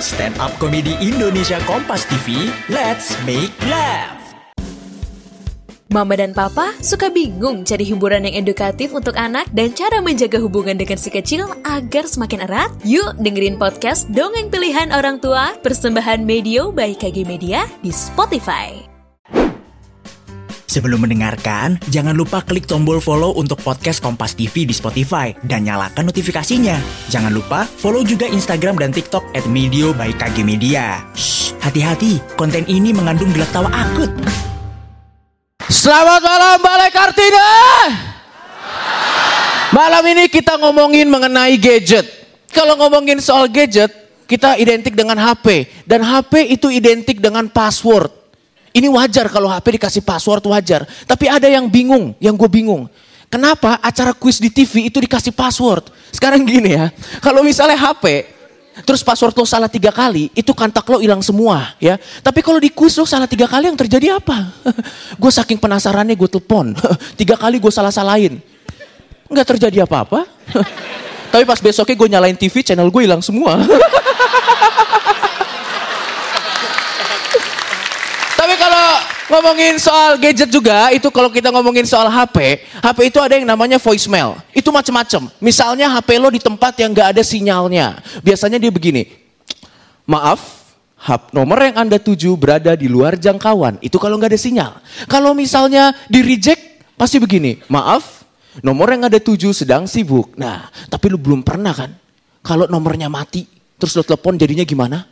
Stand Up Comedy Indonesia Kompas TV, let's make laugh. Mama dan Papa suka bingung cari hiburan yang edukatif untuk anak dan cara menjaga hubungan dengan si kecil agar semakin erat? Yuk dengerin podcast Dongeng Pilihan Orang Tua persembahan Medio by KG Media di Spotify. Sebelum mendengarkan, jangan lupa klik tombol follow untuk podcast Kompas TV di Spotify dan nyalakan notifikasinya. Jangan lupa follow juga Instagram dan TikTok at Medio by KG Media. Hati-hati, konten ini mengandung gelak tawa akut. Selamat malam Balai Kartina. Malam ini kita ngomongin mengenai gadget. Kalau ngomongin soal gadget, kita identik dengan HP. Dan HP itu identik dengan password. Ini wajar kalau HP dikasih password wajar. Tapi ada yang bingung, yang gue bingung. Kenapa acara quiz di TV itu dikasih password? Sekarang gini ya, kalau misalnya HP, terus password lo salah tiga kali, itu kontak lo hilang semua ya. Tapi kalau di quiz lo salah tiga kali yang terjadi apa? gue saking penasarannya gue telepon, tiga kali gue salah-salahin. Nggak terjadi apa-apa. Tapi pas besoknya gue nyalain TV, channel gue hilang semua. Tapi kalau ngomongin soal gadget juga, itu kalau kita ngomongin soal HP, HP itu ada yang namanya voicemail. Itu macam-macam. Misalnya HP lo di tempat yang gak ada sinyalnya. Biasanya dia begini, maaf, hap nomor yang Anda tuju berada di luar jangkauan. Itu kalau nggak ada sinyal. Kalau misalnya di reject, pasti begini, maaf, nomor yang Anda tuju sedang sibuk. Nah, tapi lu belum pernah kan? Kalau nomornya mati, terus lo telepon jadinya gimana?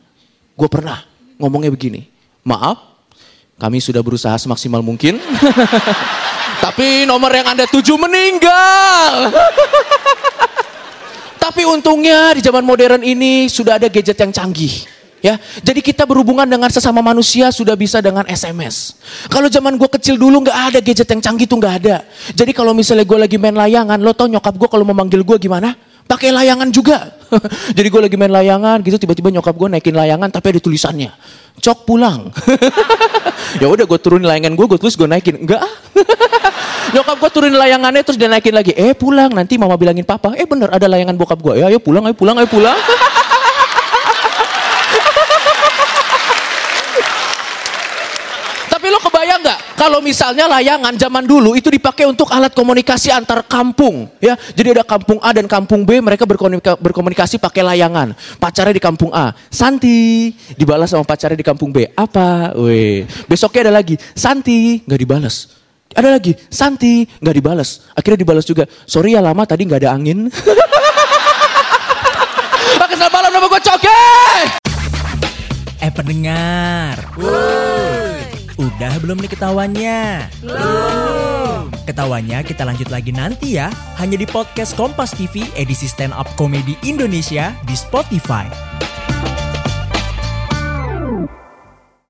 Gue pernah ngomongnya begini, maaf, kami sudah berusaha semaksimal mungkin. Tapi nomor yang Anda tuju meninggal. Tapi untungnya di zaman modern ini sudah ada gadget yang canggih. Ya, jadi kita berhubungan dengan sesama manusia sudah bisa dengan SMS. Kalau zaman gue kecil dulu nggak ada gadget yang canggih tuh nggak ada. Jadi kalau misalnya gue lagi main layangan, lo tau nyokap gue kalau mau manggil gue gimana? Pakai layangan juga. jadi gue lagi main layangan gitu tiba-tiba nyokap gue naikin layangan tapi ada tulisannya. Cok pulang. ya udah gue turunin layangan gue, gue tulis gue naikin. Enggak. nyokap gue turunin layangannya terus dia naikin lagi. Eh pulang nanti mama bilangin papa. Eh bener ada layangan bokap gue. Ya ayo pulang, ayo pulang, ayo pulang. Tapi lo kebayang nggak kalau misalnya layangan zaman dulu itu dipakai untuk alat komunikasi antar kampung, ya. Jadi ada kampung A dan kampung B, mereka berkomunika- berkomunikasi pakai layangan. Pacarnya di kampung A, Santi, dibalas sama pacarnya di kampung B. Apa? Weh. Besoknya ada lagi, Santi, nggak dibalas. Ada lagi, Santi, nggak dibalas. Akhirnya dibalas juga. Sorry ya lama tadi nggak ada angin. Selamat malam nama gue Coke. Eh pendengar, udah belum nih ketahuannya? Belum. Ketahuannya kita lanjut lagi nanti ya, hanya di podcast Kompas TV edisi Stand Up Comedy Indonesia di Spotify.